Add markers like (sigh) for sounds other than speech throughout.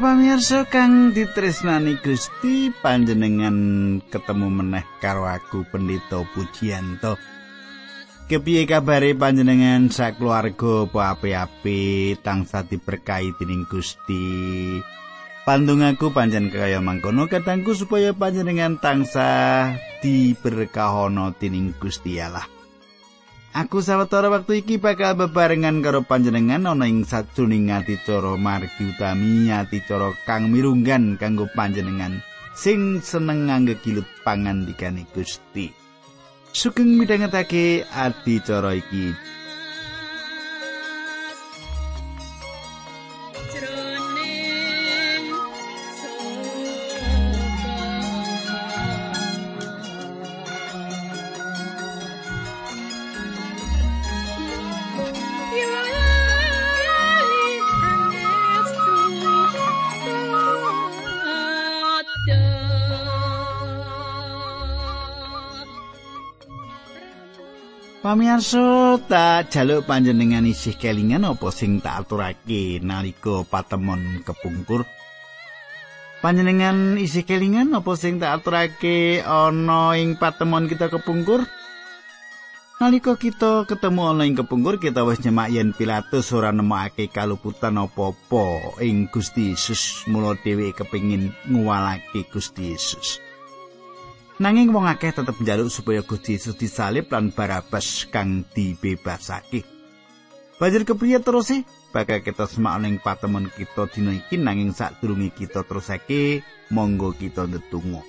Pamirsa kang ditresnani Gusti panjenengan ketemu meneh karo aku Pendeta Pujiyanto. Kepiye kabare panjenengan sakeluarga apa ape-ape tansah diberkahi dening Gusti. Pandung aku panjen kaya mangkono katangku supaya panjenengan tansah diberkahono dening Gusti Allah. Aku sawetara waktu iki bakal bebarengan karo panjenengan ana ing sajroning adicara margi utami adicara kang mirunggan kanggo panjenengan sing seneng ngangge kilut pangandikane Gusti. Sugeng midhangetake adicara iki Pamiyarsa tak jaluk panjenengan isih kelingan apa sing tak aturake nalika patemon kepungkur. Panjenengan isih kelingan apa sing tak aturake ana ing patemon kita kepungkur? Nalika kita ketemu ana ing kepungkur kita wis nyemak yen Pilatus ora nemokake kaluputan apa-apa ing Gusti Yesus mula dheweke kepingin nguwalake Gusti Yesus. Nanging wong akeh tetep njaluk supaya Gusti Yesus disalib lan Barabas kang dibebasake. Banjur kepriye terus sih? Bakal kita semak ning patemon kita dina iki nanging sadurunge kita terusake, monggo kita ndedonga.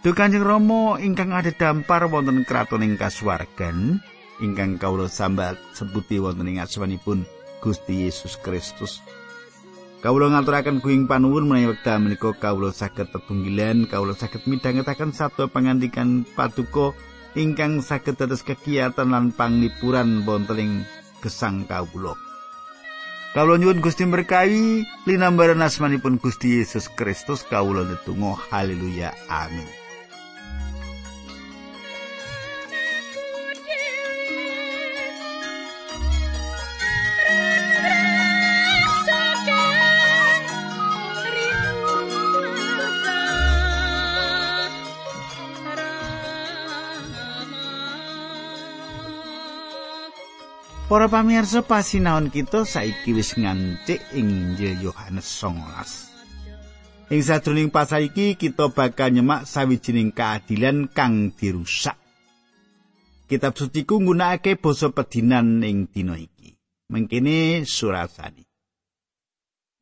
Duh Kanjeng Rama ingkang ada dampar wonten kraton ing kasuwargan, ingkang kawula sambat sebuti wonten ing asmanipun Gusti Yesus Kristus. Kawula ngaturaken kuing panuwun menawi wekdal menika kawula saged tetunggilan, kawula saged midhangetaken sabda pangandikan paduka ingkang saged dados kegiatan lan panglipuran wonten ing gesang kawula. Kawula nyuwun Gusti berkahi linambaran asmanipun Gusti Yesus Kristus kawula netunggal haleluya amin. Para pamirsa pasinaon kita saiki wis ngancik ing Injil Yohanes 19. Ing sadroning pasal iki kita bakal nyemak sawijining keadilan kang dirusak. Kitab suci ku nggunakake basa pedinan ing dina iki. Mengkene surasani.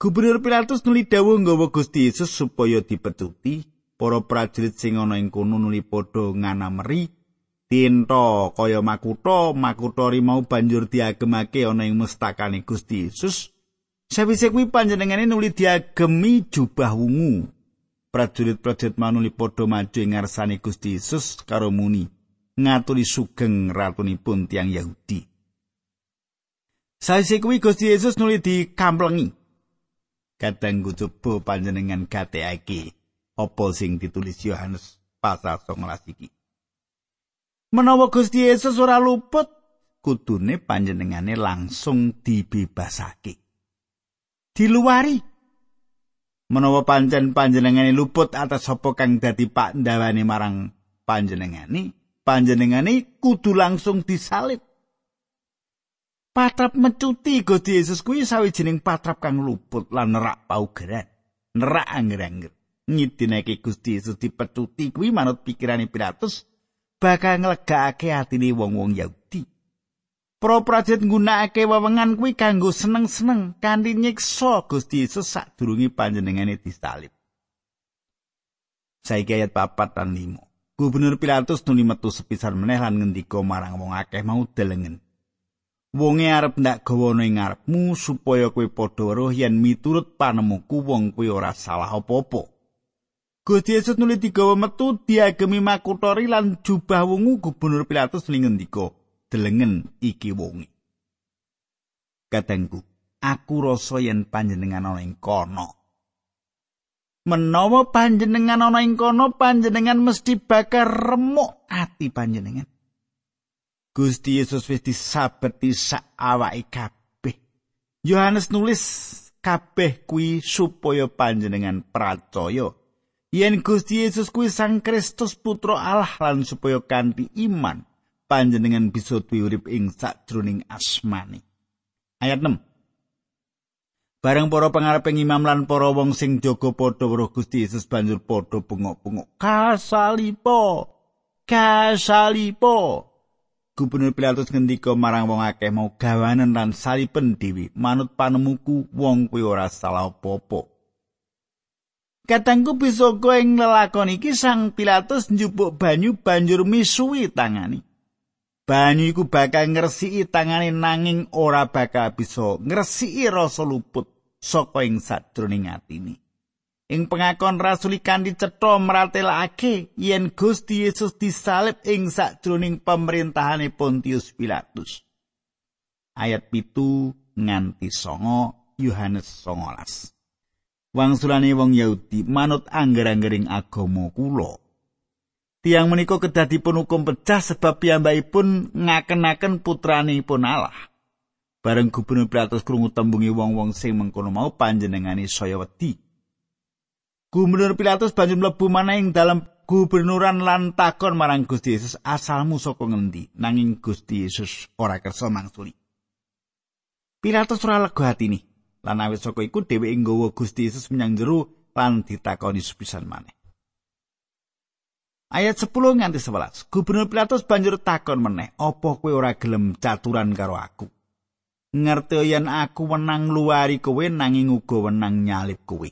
Gubernur Pilatus nuli dawuh nggawa Gusti Yesus supaya dipetuti. Para prajurit sing ana ing kono nuli padha nganameri Tinto kaya makutha makutha rimau banjur diagemake ana ing mustakane Gusti Yesus. Sawise kuwi panjenengane nuli diagemi jubah wungu. Prajurit-prajurit manuli padha maju ing ngarsane Gusti Yesus karo muni ngaturi sugeng ratunipun tiang Yahudi. Sawise kuwi Gusti Yesus nuli dikamplengi. Kadang coba panjenengan gateake apa sing ditulis Yohanes pasal 19 iki Menawa Gusti Yesus ora luput, kudune panjenengane langsung dibebasake. Diluari. Menawa pancen panjenengane luput atas sapa kang dadi pak ndawane marang panjenengane, panjenengane kudu langsung disalib. Patrap mecuti Gusti Yesus kuwi sawijining patrap kang luput lan nerak paugeran. Nerak angger-angger. Ngidinake Gusti Yesus dipecuti kuwi manut pikirane Pilatus bakal nglegakake atine wong-wong Yahudi. Para prajurit nggunakake wewengan kuwi kanggo seneng-seneng kanthi nyiksa Gusti Yesus sadurunge panjenengane disalib. Saiki ayat 4 dan 5. Gubernur Pilatus nuli metu sepisan meneh lan ngendika marang wong akeh mau delengen. Wonge arep ndak gawa ing ngarepmu supaya kowe padha weruh yen miturut panemuku wong kuwi ora salah apa-apa. Gusti Yesus nuli digawa metu diagemi makutori lan jubah wungu gubernur Pilatus ngendika, "Delengen iki wonge." Katengku, aku rasa yen panjenengan ana ing kono. Menawa panjenengan ana ing kono, panjenengan mesti bakal remuk ati panjenengan. Gusti Yesus wis disabeti sak awake kabeh. Yohanes nulis kabeh kuwi supaya panjenengan percaya yen Gusti Yesus kuwi Sang Kristus putra Allah lan supaya kanthi iman panjenengan bisa duwe urip ing sakjroning asmane ayat 6 Bareng para pangareping imam lan para wong sing jaga padha weruh Gusti Yesus banjur padha bengok-bengok. Kasalipo. Kasalipo. Gubernur Pilatus ngendika marang wong akeh mau gawanen lan salipen dewi manut panemuku wong kuwi ora salah apa-apa. Katangku bisa ing lelakon iki sang Pilatus njupuk banyu banjur misuwi tangani. Banyu iku bakal ngresiki tangane nanging ora bakal bisa ngresiki rasa luput saka ing sadroning atine. Ing pengakon rasuli kanthi cetha mratelake yen Gusti Yesus disalib ing sadroning pemerintahane Pontius Pilatus. Ayat pitu nganti songo Yohanes songolas. Wangsulane wong Yahudi manut angger-anggering agama kula. Tiang menika kedah dipun hukum pecah sebab piyambakipun ngaken-aken putranipun Allah. Bareng Gubernur Pilatus krungu tembungi wong-wong sing mengkono mau panjenengane saya wedi. Gubernur Pilatus banjur mlebu maneh ing dalam gubernuran lan takon marang Gusti Yesus asalmu saka ngendi nanging Gusti Yesus ora kersa mangsuli. Pilatus ora lega atine lan awit saka iku dheweke nggawa Gusti Yesus menyang jero lan ditakoni sepisan maneh. Ayat 10 nganti 11. Gubernur Pilatus banjur takon meneh, "Apa kowe ora gelem caturan karo aku?" ngerti yen aku wenang luari kowe nanging uga wenang nyalip kowe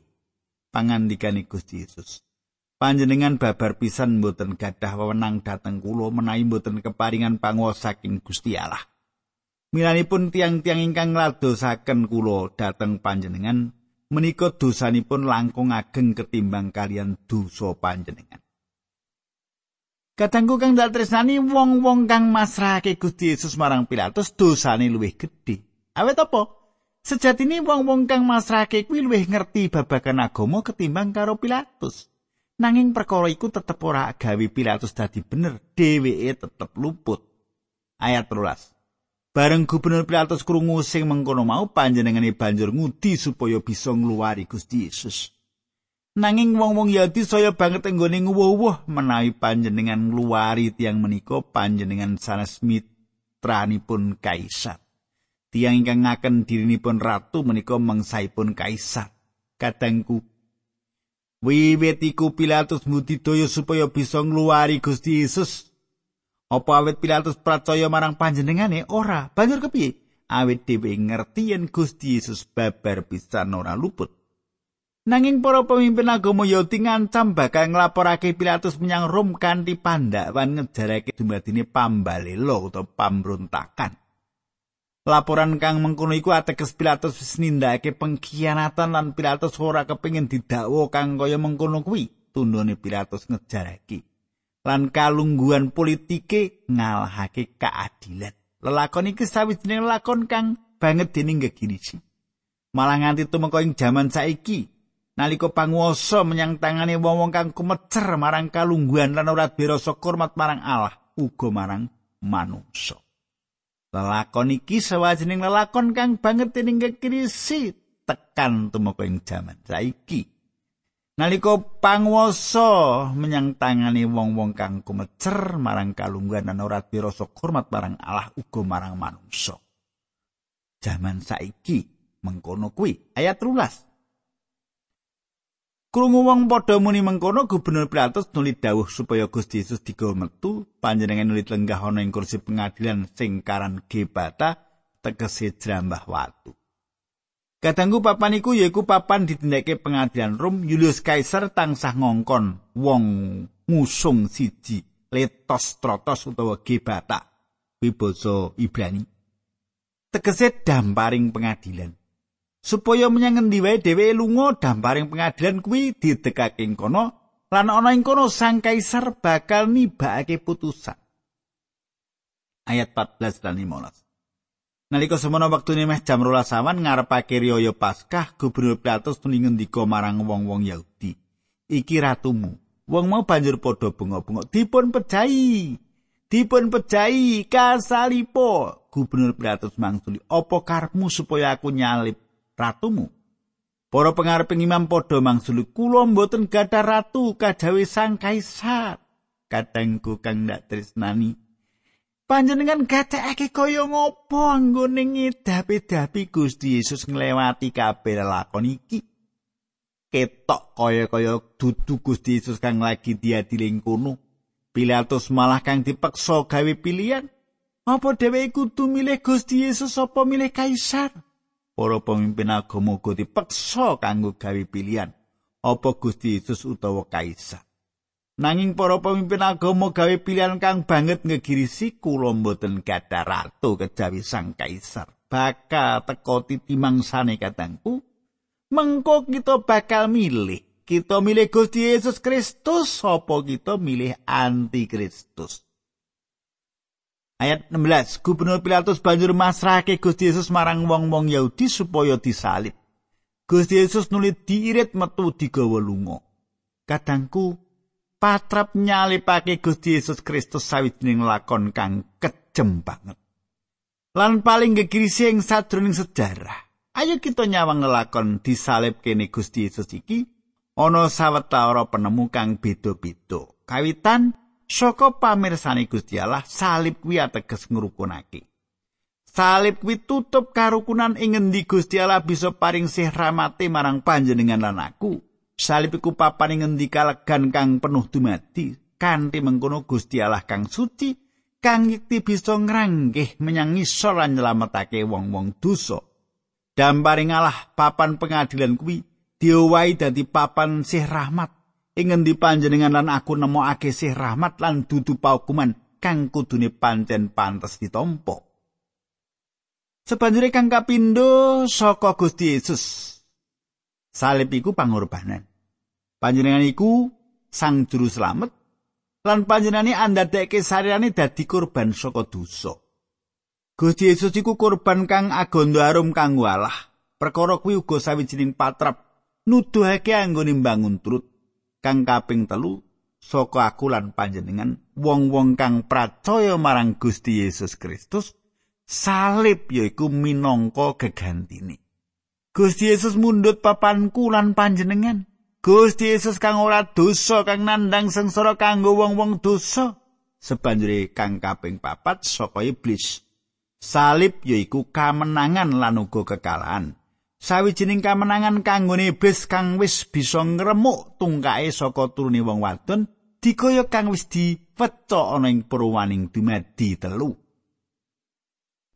pangandikane Gusti Yesus panjenengan babar pisan mboten gadah wewenang dhateng kula menawi mboten keparingan panguwasa saking Gusti Allah milanipun tiang-tiang ingkang ngladosaken kula dhateng panjenengan menika dosanipun langkung ageng ketimbang kalian dosa panjenengan Kadangku kang dal tresnani wong-wong kang masrahake Gusti Yesus marang Pilatus dosane luwih gedhe. Awet apa? Sejatine wong-wong kang masrahke kuwi luwih ngerti babagan agama ketimbang karo Pilatus. Nanging perkara iku tetep ora gawe Pilatus dadi bener, dheweke tetep luput. Ayat 13. Bareng gubernur Pilatus krungu sing mengkono mau panjenengane banjur ngudi supaya bisa ngluwari Gusti Yesus. Nanging wong-wong Yahudi saya banget enggone nguwuh menawi panjenengan ngluwari tiang menika panjenengan sanes mitranipun kaisar. tiang ingkang ngaken dirinipun ratu menika mangsaipun kaisar kadangku wiwitiku Pilatus mudidaya supaya bisa ngluwari Gusti Yesus apa awet Pilatus percaya marang panjenengane ora banjur kepiye awet dhewe ngerti yen Gusti Yesus babar bisa ora luput Nanging para pemimpin agama Yahudi ngancam bakal nglaporake Pilatus menyang Rom kanthi pandhawan ngejarake dumadine pambalela utawa pambrontakan. Laporan kang mengkono iku ateges Pilatus wis nindakake pengkhianatan lan Pilatus ora kepengin didakwa kang kaya mengkono kuwi. Tundone Pilatus ngejarake. Lan kalungguhan politike ngalahake keadilan. Lelakon iki sawijining lakon kang banget dening gegirisi. Malah nganti tumeka ing jaman saiki nalika panguwasa menyang tangane wong-wong kang kumecer marang kalungguhan lan ora dirasa hormat marang Allah uga marang manungsa. Lelakon iki sawajining lelakon kang banget dening kekirisi tekan tumeka ing jaman saiki. Nalika panguwasa menyang tangane wong-wong kang kumecer marang kalungguhan lan ora dirasa hormat marang Allah uga marang manungsa. Jaman saiki mengkono kuwi ayat 13. Krungu wong padha muni mengkono Gubernur Pilatus nuli dawuh supaya Gusti Yesus digawa metu panjenengan nuli lenggah ana ing kursi pengadilan sing karan Gebata tegese jrambah watu. Kadangku papan iku yaiku papan ditindakake pengadilan Rom Julius Caesar tansah ngongkon wong ngusung siji letos trotos utawa Gebata kuwi basa Ibrani. Tegese damparing pengadilan. supaya menyang ngendi wae dheweke lunga damparing pengadilan kuwi didekake ing kono lan ana ing kono sang kaisar bakal nibakake putusan ayat 14 dan 15 nalika semono wektune meh jam 12 awan ngarepake riyaya Paskah gubernur Pilatus tuni ngendika marang wong-wong Yahudi? Iki ratumu. Wong mau banjur padha bengok-bengok. Dipun pejahi. Dipun pejahi kasalipo gubernur Pilatus mangsuli apa karepmu supaya aku nyalip ratumu? Para pengareping imam padha mangsuli kula mboten gadah ratu kajawi sang kaisar. Kadangku kang ndak tresnani. Panjenengan gatekake kaya ngopo anggone ngedapi-dapi Gusti Yesus nglewati kabeh lakon iki? Ketok kaya-kaya dudu Gusti Yesus kang lagi diadili kono. Pilatus malah kang dipeksa gawe pilihan. Apa dheweke kudu milih Gusti Yesus apa milih kaisar? para pemimpin agama uga dipeksa kanggo gawe pilihan apa Gusti Yesus utawa kaisar. Nanging para pemimpin agama gawe pilihan kang banget ngegirisi kula mboten gadah ratu kejawi sang kaisar. Bakal teko titimangsane katangku, mengko kita bakal milih. Kita milih Gusti Yesus Kristus apa kita milih anti Kristus. Ayat 16, Gubernur Pilatus banjur masrahke Gusti Yesus marang wong-wong Yahudi supaya disalib. Gusti Yesus nulit diirit metu digawa lunga. Kadangku patrap nyalipake Gusti Yesus Kristus sawijining lakon kang kejem banget. Lan paling gegirisi ing sadroning sejarah. Ayo kita nyawang lakon disalib kene Gusti Yesus iki ana sawetara penemu kang beda-beda. Kawitan Saka pamirsane Gusti Allah, salib kuwi ateges ngrukunake. Salib kuwi tutup karukunan ing ngendi Gusti Allah bisa paring sih rahmate marang panjenengan lan aku. Salib iku papan ing ngendi kalegan kang penuh dumadi, kanthi mengkono Gusti Allah kang suci kang yekti bisa ngranggih menyang ngisor lan nyelametake wong-wong dosa. Damparing Allah papan pengadilan kuwi diowahi dadi papan sih rahmat ing ngendi panjenengan lan aku nemokake sih rahmat lan dudu paukuman kang kudune pancen pantes ditampa. Sebanjure kang kapindo saka Gusti Yesus. Salib iku pangorbanan. Panjenengan iku sang juru slamet lan panjenengane andadeke sarirane dadi korban saka dosa. Gusti Yesus iku korban kang agondo arum kanggo Allah. Perkara kuwi uga sawijining patrap nuduhake anggone mbangun turut kang kaping telu saka aku lan panjenengan wong-wong kang pracaya marang Gusti Yesus Kristus salib yaiku minangka gegantine Gusti Yesus mundut papanku lan panjenengan Gusti Yesus kang ora dosa kang nandang sengsara kanggo wong-wong dosa sebanjure kang kaping papat saka iblis. Salib yaiku kamenangan lan uga kekalahan. Sawijining kamenangan kanggo iblis kang wis bisa ngremuk tungkae saka turune wong wadon dikaya kang wis dipeco ana ing purwaning dumadi telu.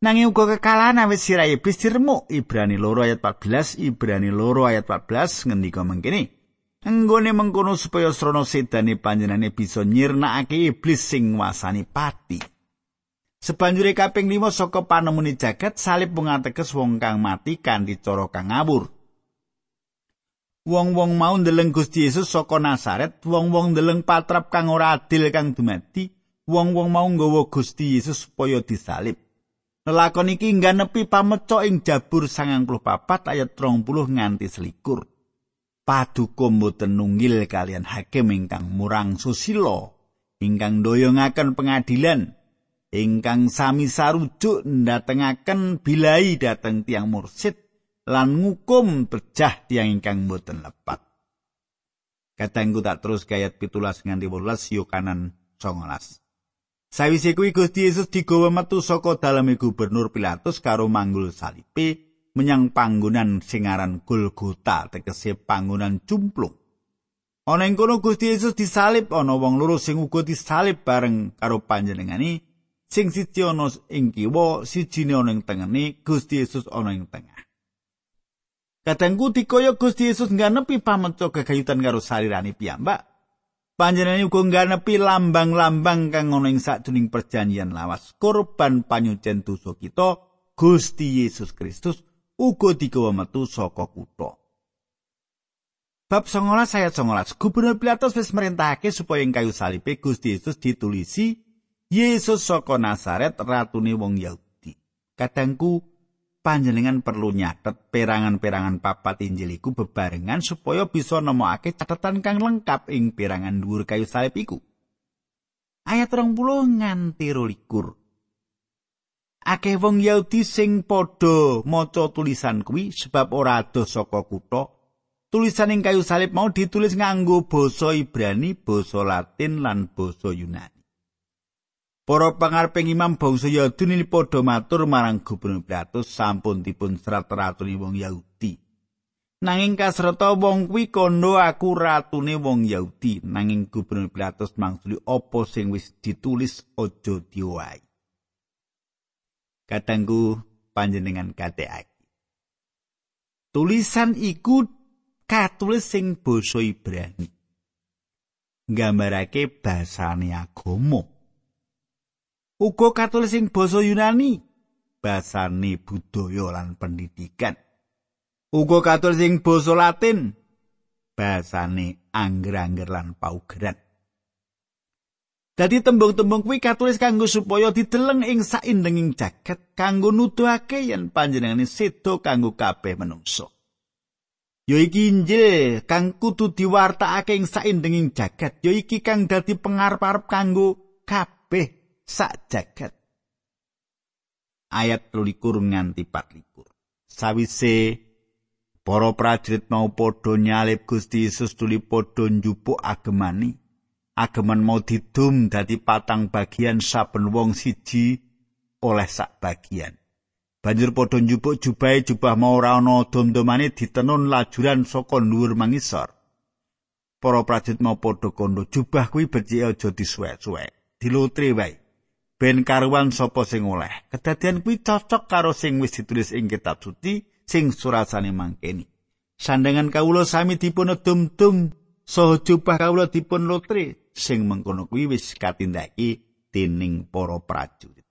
Nanging uga kekalahan awit sira iblis diremuk. Ibrani loro ayat 14 Ibrani loro ayat 14 ngendika mengkene Enggone mengkono supaya srana sedane panjenane bisa nyirnakake iblis sing wasani pati. Sebanjure kaping 5 saka panemune jagat salib mung ateges wong kang mati kanthi cara kang ngawur. Wong-wong mau ndeleng Gusti Yesus saka Nazaret, wong-wong ndeleng patrap kang ora adil kang dumati, wong-wong mau nggawa Gusti Yesus supaya disalib. Lelakon iki ngganepi pamecok ing Jabur 94 ayat 30 nganti selikur. Paduka mboten nunggil kalian hakim ingkang murang susila, ingkang doyongaken pengadilan, ingkang sami sarujuk ndatengaken bilai dateng tiang mursid lan ngukum bejah tiang ingkang boten lepat. Katengku tak terus kayat pitulas nganti wolas yo kanan songolas. Sawise kuwi Gusti Yesus digawa metu saka daleme gubernur Pilatus karo manggul salipe menyang panggonan singaran Golgota tegese panggonan cumplung. Ana ing kono Gusti Yesus disalib ana wong loro sing uga disalib bareng karo panjenengane sing siji ana ing kiwa siji ana ing tengene Gusti Yesus ana ing tengah Kadangku dikaya Gusti Yesus nganepi pameco kegayutan karo sarirane piyambak panjenengane uga nganepi lambang-lambang kang ana ing sajroning perjanjian lawas korban panyucen dosa kita Gusti Yesus Kristus uga digawa metu saka kutha Bab 19 ayat 19 Gubernur Pilatus wis merintahake supaya ing kayu salibe Gusti Yesus ditulisi Yesus saka Nazaret ratune wong Yahudi. Kadangku panjenengan perlu nyatet perangan-perangan papat Injil iku bebarengan supaya bisa nemokake catatan kang lengkap ing perangan dhuwur kayu salib iku. Ayat 20 nganti 22. Akeh wong Yahudi sing padha maca tulisan kuwi sebab ora adoh saka kutha Tulisan ing kayu salib mau ditulis nganggo basa Ibrani, basa Latin lan basa Yunani. Para pangareping imam bangsa Yahudi ini padha matur marang Gubernur Pilatus sampun dipun serat ratune wong Yahudi. Nanging kasrata wong kuwi kondo aku ratune wong Yahudi, nanging Gubernur Pilatus mangsuli apa sing wis ditulis aja diwai. Katanggu panjenengan kateake. Tulisan iku katulis sing basa Ibrani. Nggambarake basane agama. uga katulis ing basa Yunani basane budaya lan pendidikan uga katulis ing basa Latin basane angger-angger lan paugeran Dadi tembung-tembung kuwi katulis kanggo supaya dideleng ing saindenging jagat kanggo nuduhake yen panjenengane sedo kanggo kabeh manungsa. Ya iki Injil kang kudu diwartakake ing saindenging jagat, ya iki kang dadi pengarep-arep kanggo kabeh sak jagat. Ayat 23 nganti 24. Sawise para prajurit mau padha nyalip Gusti Yesus tuli padha njupuk agemani. Ageman mau didum dadi patang bagian saben wong siji oleh sak bagian. Banjur padha njupuk jubahe jubah mau ora ana dom-domane ditenun lajuran saka dhuwur mangisor. Para prajurit mau padha kondo jubah kuwi becik aja disuwek-suwek. Dilotre wae. ben karuan sapa sing oleh. Kedadian kuwi cocok karo sing wis ditulis ing kitab suci sing surasane mangkeni. Sandangan kawula sami dipun dum-dum saha jubah kawula dipun lotre sing mengkono kuwi wis katindaki dening para prajurit.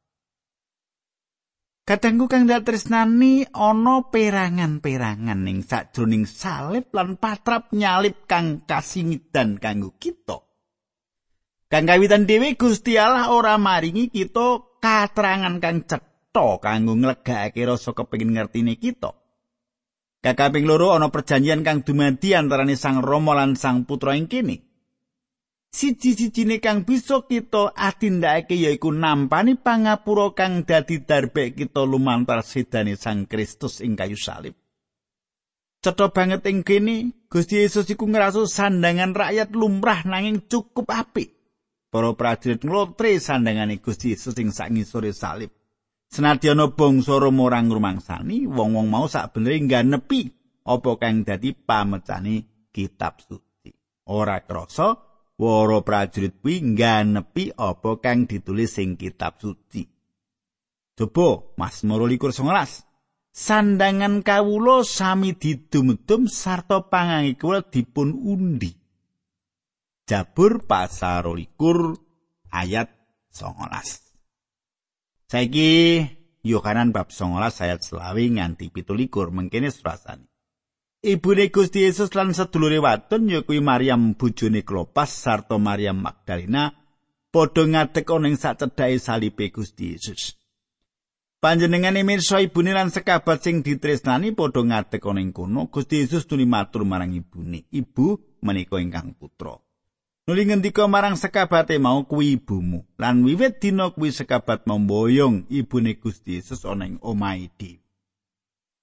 Kadangku kang dak tresnani ana perangan-perangan ning sajroning salib lan patrap nyalip kang kasingidan kanggo kita. Kang kawitan dhewe Gusti Allah ora maringi kita katerangan kang cetha kanggo nglegakake rasa kepengin ngertine kita. Kakaping loro ana perjanjian kang dumadi antarane Sang Rama lan Sang Putra ing kene. Siji-sijine kang bisa kita atindakake yaiku nampani pangapura kang dadi darbe kita lumantar sedane Sang Kristus ing kayu salib. Cetha banget ing kene, Gusti Yesus iku ngrasu sandangan rakyat lumrah nanging cukup apik. para prajurit nglotre sandangane Gusti Yesus ing sangisore salib. Senadyan bangsa Roma ora ngrumangsani, wong-wong mau sak benere ngganepi apa kang dadi pamecane kitab suci. Ora krasa para prajurit kuwi ngganepi apa kang ditulis ing kitab suci. Coba Mazmur 19. Sandangan kawula sami didum-dum sarta pangangi kula dipun undi. Jabur pasar likur ayat 19. Saiki Yohanan bab 19 ayat selawi nganti pitulikur mengkene surasani. Ibune Gusti Yesus lan sedulure wadon yakuwi Maryam bojone Klopas sarta Maryam Magdalena padha ngadeg ana ing sacedhake salibe Gusti Yesus. Panjenengane mirsa ibune lan sekabat sing ditresnani padha ngadeg ana ing kono. Gusti Yesus tuli matur marang ibune, "Ibu menika ingkang putra." Nuli ngendika marang sekabate mau kuwi ibumu. Lan wiwit dina kuwi sekabat memboyong ibune Gusti Yesus ana ing omahe.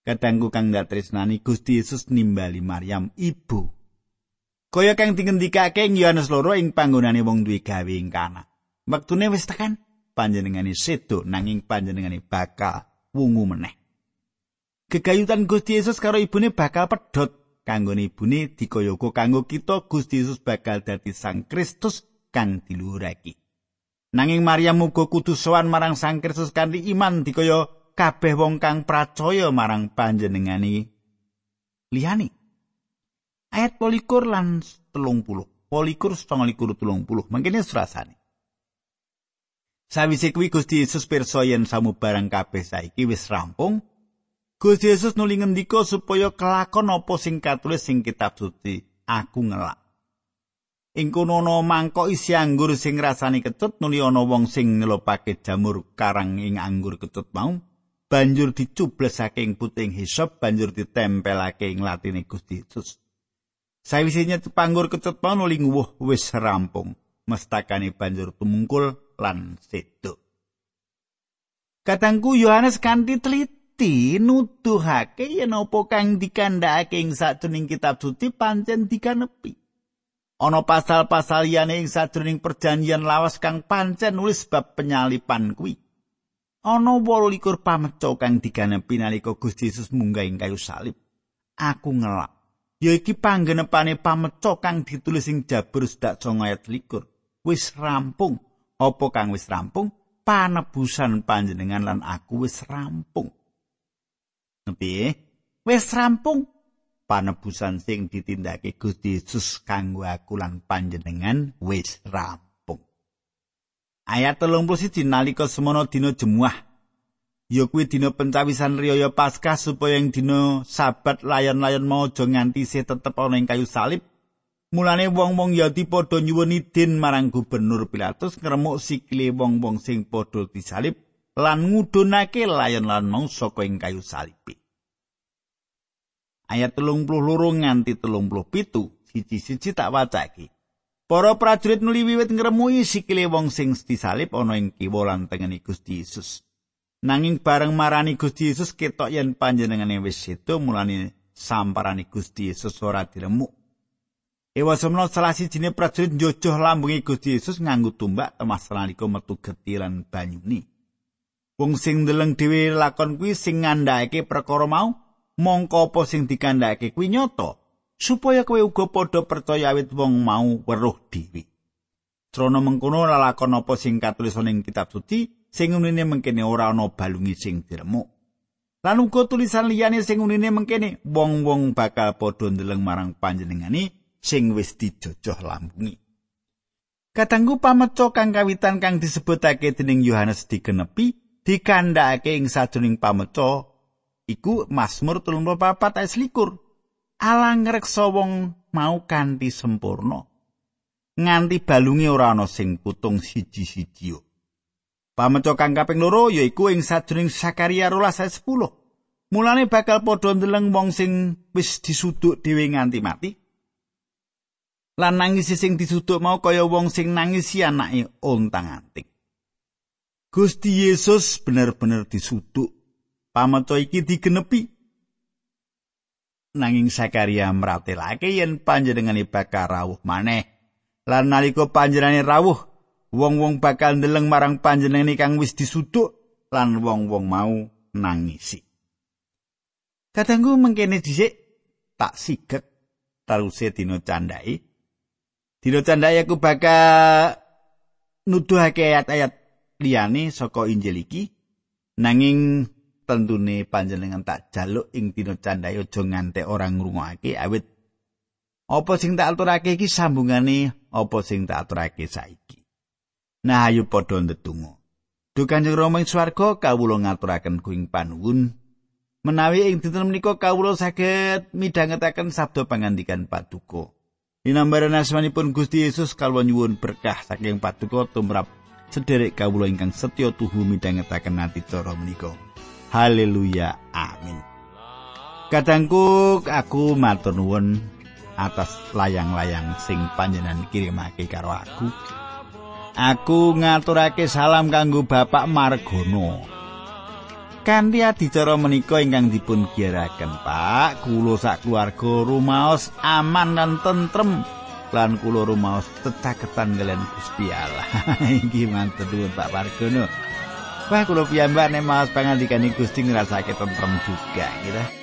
Kadangku kang tresnani Gusti Yesus nimbali Maryam ibu. Kaya kang dingendikake ing Yohanes loro ing panggonane wong duwe gawe ing kana. Wektune wis tekan panjenengane sedo nanging panjenengane bakal wungu meneh. Gegayutan Gusti Yesus karo ibune bakal pedhot kanggone ibune dikayaka kanggo kita Gusti Yesus bakal dadi Sang Kristus kang diluhurake. Nanging Maryam muga kudu sowan marang Sang Kristus kanthi iman dikaya kabeh wong kang percaya marang panjenengane liyane. Ayat polikur lan telung puluh. Polikur setengah likur telung puluh. Mungkin surasane. Sawise kuwi Gusti Yesus pirsa yen samubarang kabeh saiki wis rampung, Gusti Yesus nuli ngendika supaya kelakon apa sing katulis sing kitab suci, aku ngelak. Ing kono ana mangkok isi anggur sing rasane kecut nuli ana wong sing ngelopake jamur karang ing anggur kecut mau banjur dicublesake ing puting hisop banjur ditempelake ing latine Gusti Yesus. Sawise nyetup anggur kecut mau nuli nguwuh wis rampung, mestakane banjur tumungkul lan sedo. Katangku Yohanes kanthi teliti Gusti nuduhake yen apa kang dikandhakake ing sajroning kitab suci pancen dikanepi. Ana pasal-pasal liyane ing sajroning perjanjian lawas kang pancen nulis bab penyalipan kuwi. Ana 28 pameca kang dikanepi nalika Gusti Yesus munggah ing kayu salib. Aku ngelak. Ya iki panggenepane pameca kang ditulis ing Jabur 9 ayat 21. Wis rampung. Apa kang wis rampung? Panebusan panjenengan lan aku wis rampung. Piye? Wis rampung panebusan sing ditindakake Gusti Yesus kanggo aku lan panjenengan wis rampung. Ayat 31 nalika semono dina jemuah ya kuwi dina pencawisan riyaya Paskah supaya ing dina sabat layon-layon mau aja nganti se tetep ana ing kayu salib. Mulane wong-wong Yahudi padha nyuwun idin marang gubernur Pilatus ngremuk sikile wong-wong sing padha disalib lan ngudunake layon-layon mau saka ing kayu salib. ayat telung puluh loro nganti telung puluh pitu siji-siji tak wacaki para prajurit nuli wiwit ngremui sikile wong sing disalib ana ing kiwa lan tengene Gusti Yesus nanging bareng marani Gusti Yesus ketok yen panjenengane wis sedo mulane samparani Gusti Yesus ora diremuk Ewa semno salah sijine prajurit njojoh lambungi Gusti Yesus nganggo tumbak temas nalika metu geti lan banyuni. Wong sing ndeleng dhewe lakon kuwi sing ngandhakake perkara mau mongko apa sing dikandhake kuwi nyata supaya kowe uga padha percaya awit wong mau weruh dhewe. Trono mengkono lalakon apa sing katulis ing kitab suci sing unine mengkene ora ana balungi sing diremuk. Lan uga tulisan liyane sing unine mengkene wong-wong bakal padha ndeleng marang panjenengane sing wis dijojoh lambungi. Katanggu pameco kang kawitan kang disebutake dening Yohanes digenepi dikandhakake ing sajroning pameco iku Mazmur 34 ayat 21. Ala ngreksa wong mau kanthi sempurna. Nganti balunge ora ana sing putung siji-siji. Pameco kang kaping loro yaiku ing sajroning Sakaria 12 ayat 10. Mulane bakal padha ndeleng wong sing wis disuduk dhewe nganti mati. Lan nangis sing disuduk mau kaya wong sing nangisi anake ontang-anting. Gusti Yesus bener-bener disuduk. Pamaca iki digenepi. Nanging Sakaria mratelake yen panjenengane bakal rawuh maneh. Lan nalika panjenengane rawuh wong-wong bakal ndeleng marang panjenengane kang wis disuduk lan wong-wong mau nangisi. Kadangku mengkene dhisik tak sigek taruse dina candhai dina candhai aku bakal nuduhake ayat-ayat liyane saka Injil iki nanging tentune panjenengan tak jaluk ing dina candhae aja ngantek ora ngrungokake awit. Apa sing tak aturake iki sambungane apa sing tak aturake saiki? Nah ayo padha ndedonga. Duh Kanjeng Rama ing swarga kawula ngaturaken kuing panuwun. Menawi ing dinten menika kawula saged midhangetaken sabda pangandikan Paduka. Dinambaran asmanipun Gusti Yesus kalwan nyuwun berkah saking Paduka tumrap sederek kawula ingkang setya tuhu midhangetaken ati cara menika. Haleluya. Amin. Kadangku aku matur nuwun atas layang-layang sing panjenengan kirimake karo aku. Aku ngaturake salam kanggo Bapak Margono. Kanthi adicara menika ingkang dipun giyaraken, Pak, kula sak keluarga rumaos aman lan tentrem lan kula rumaos tecaketan kalian Gusti Allah. (laughs) Iki mantep Pak Margono. Wah, kula piyambak nek maos pangandikan Gusti ngrasake tentrem juga, gitu.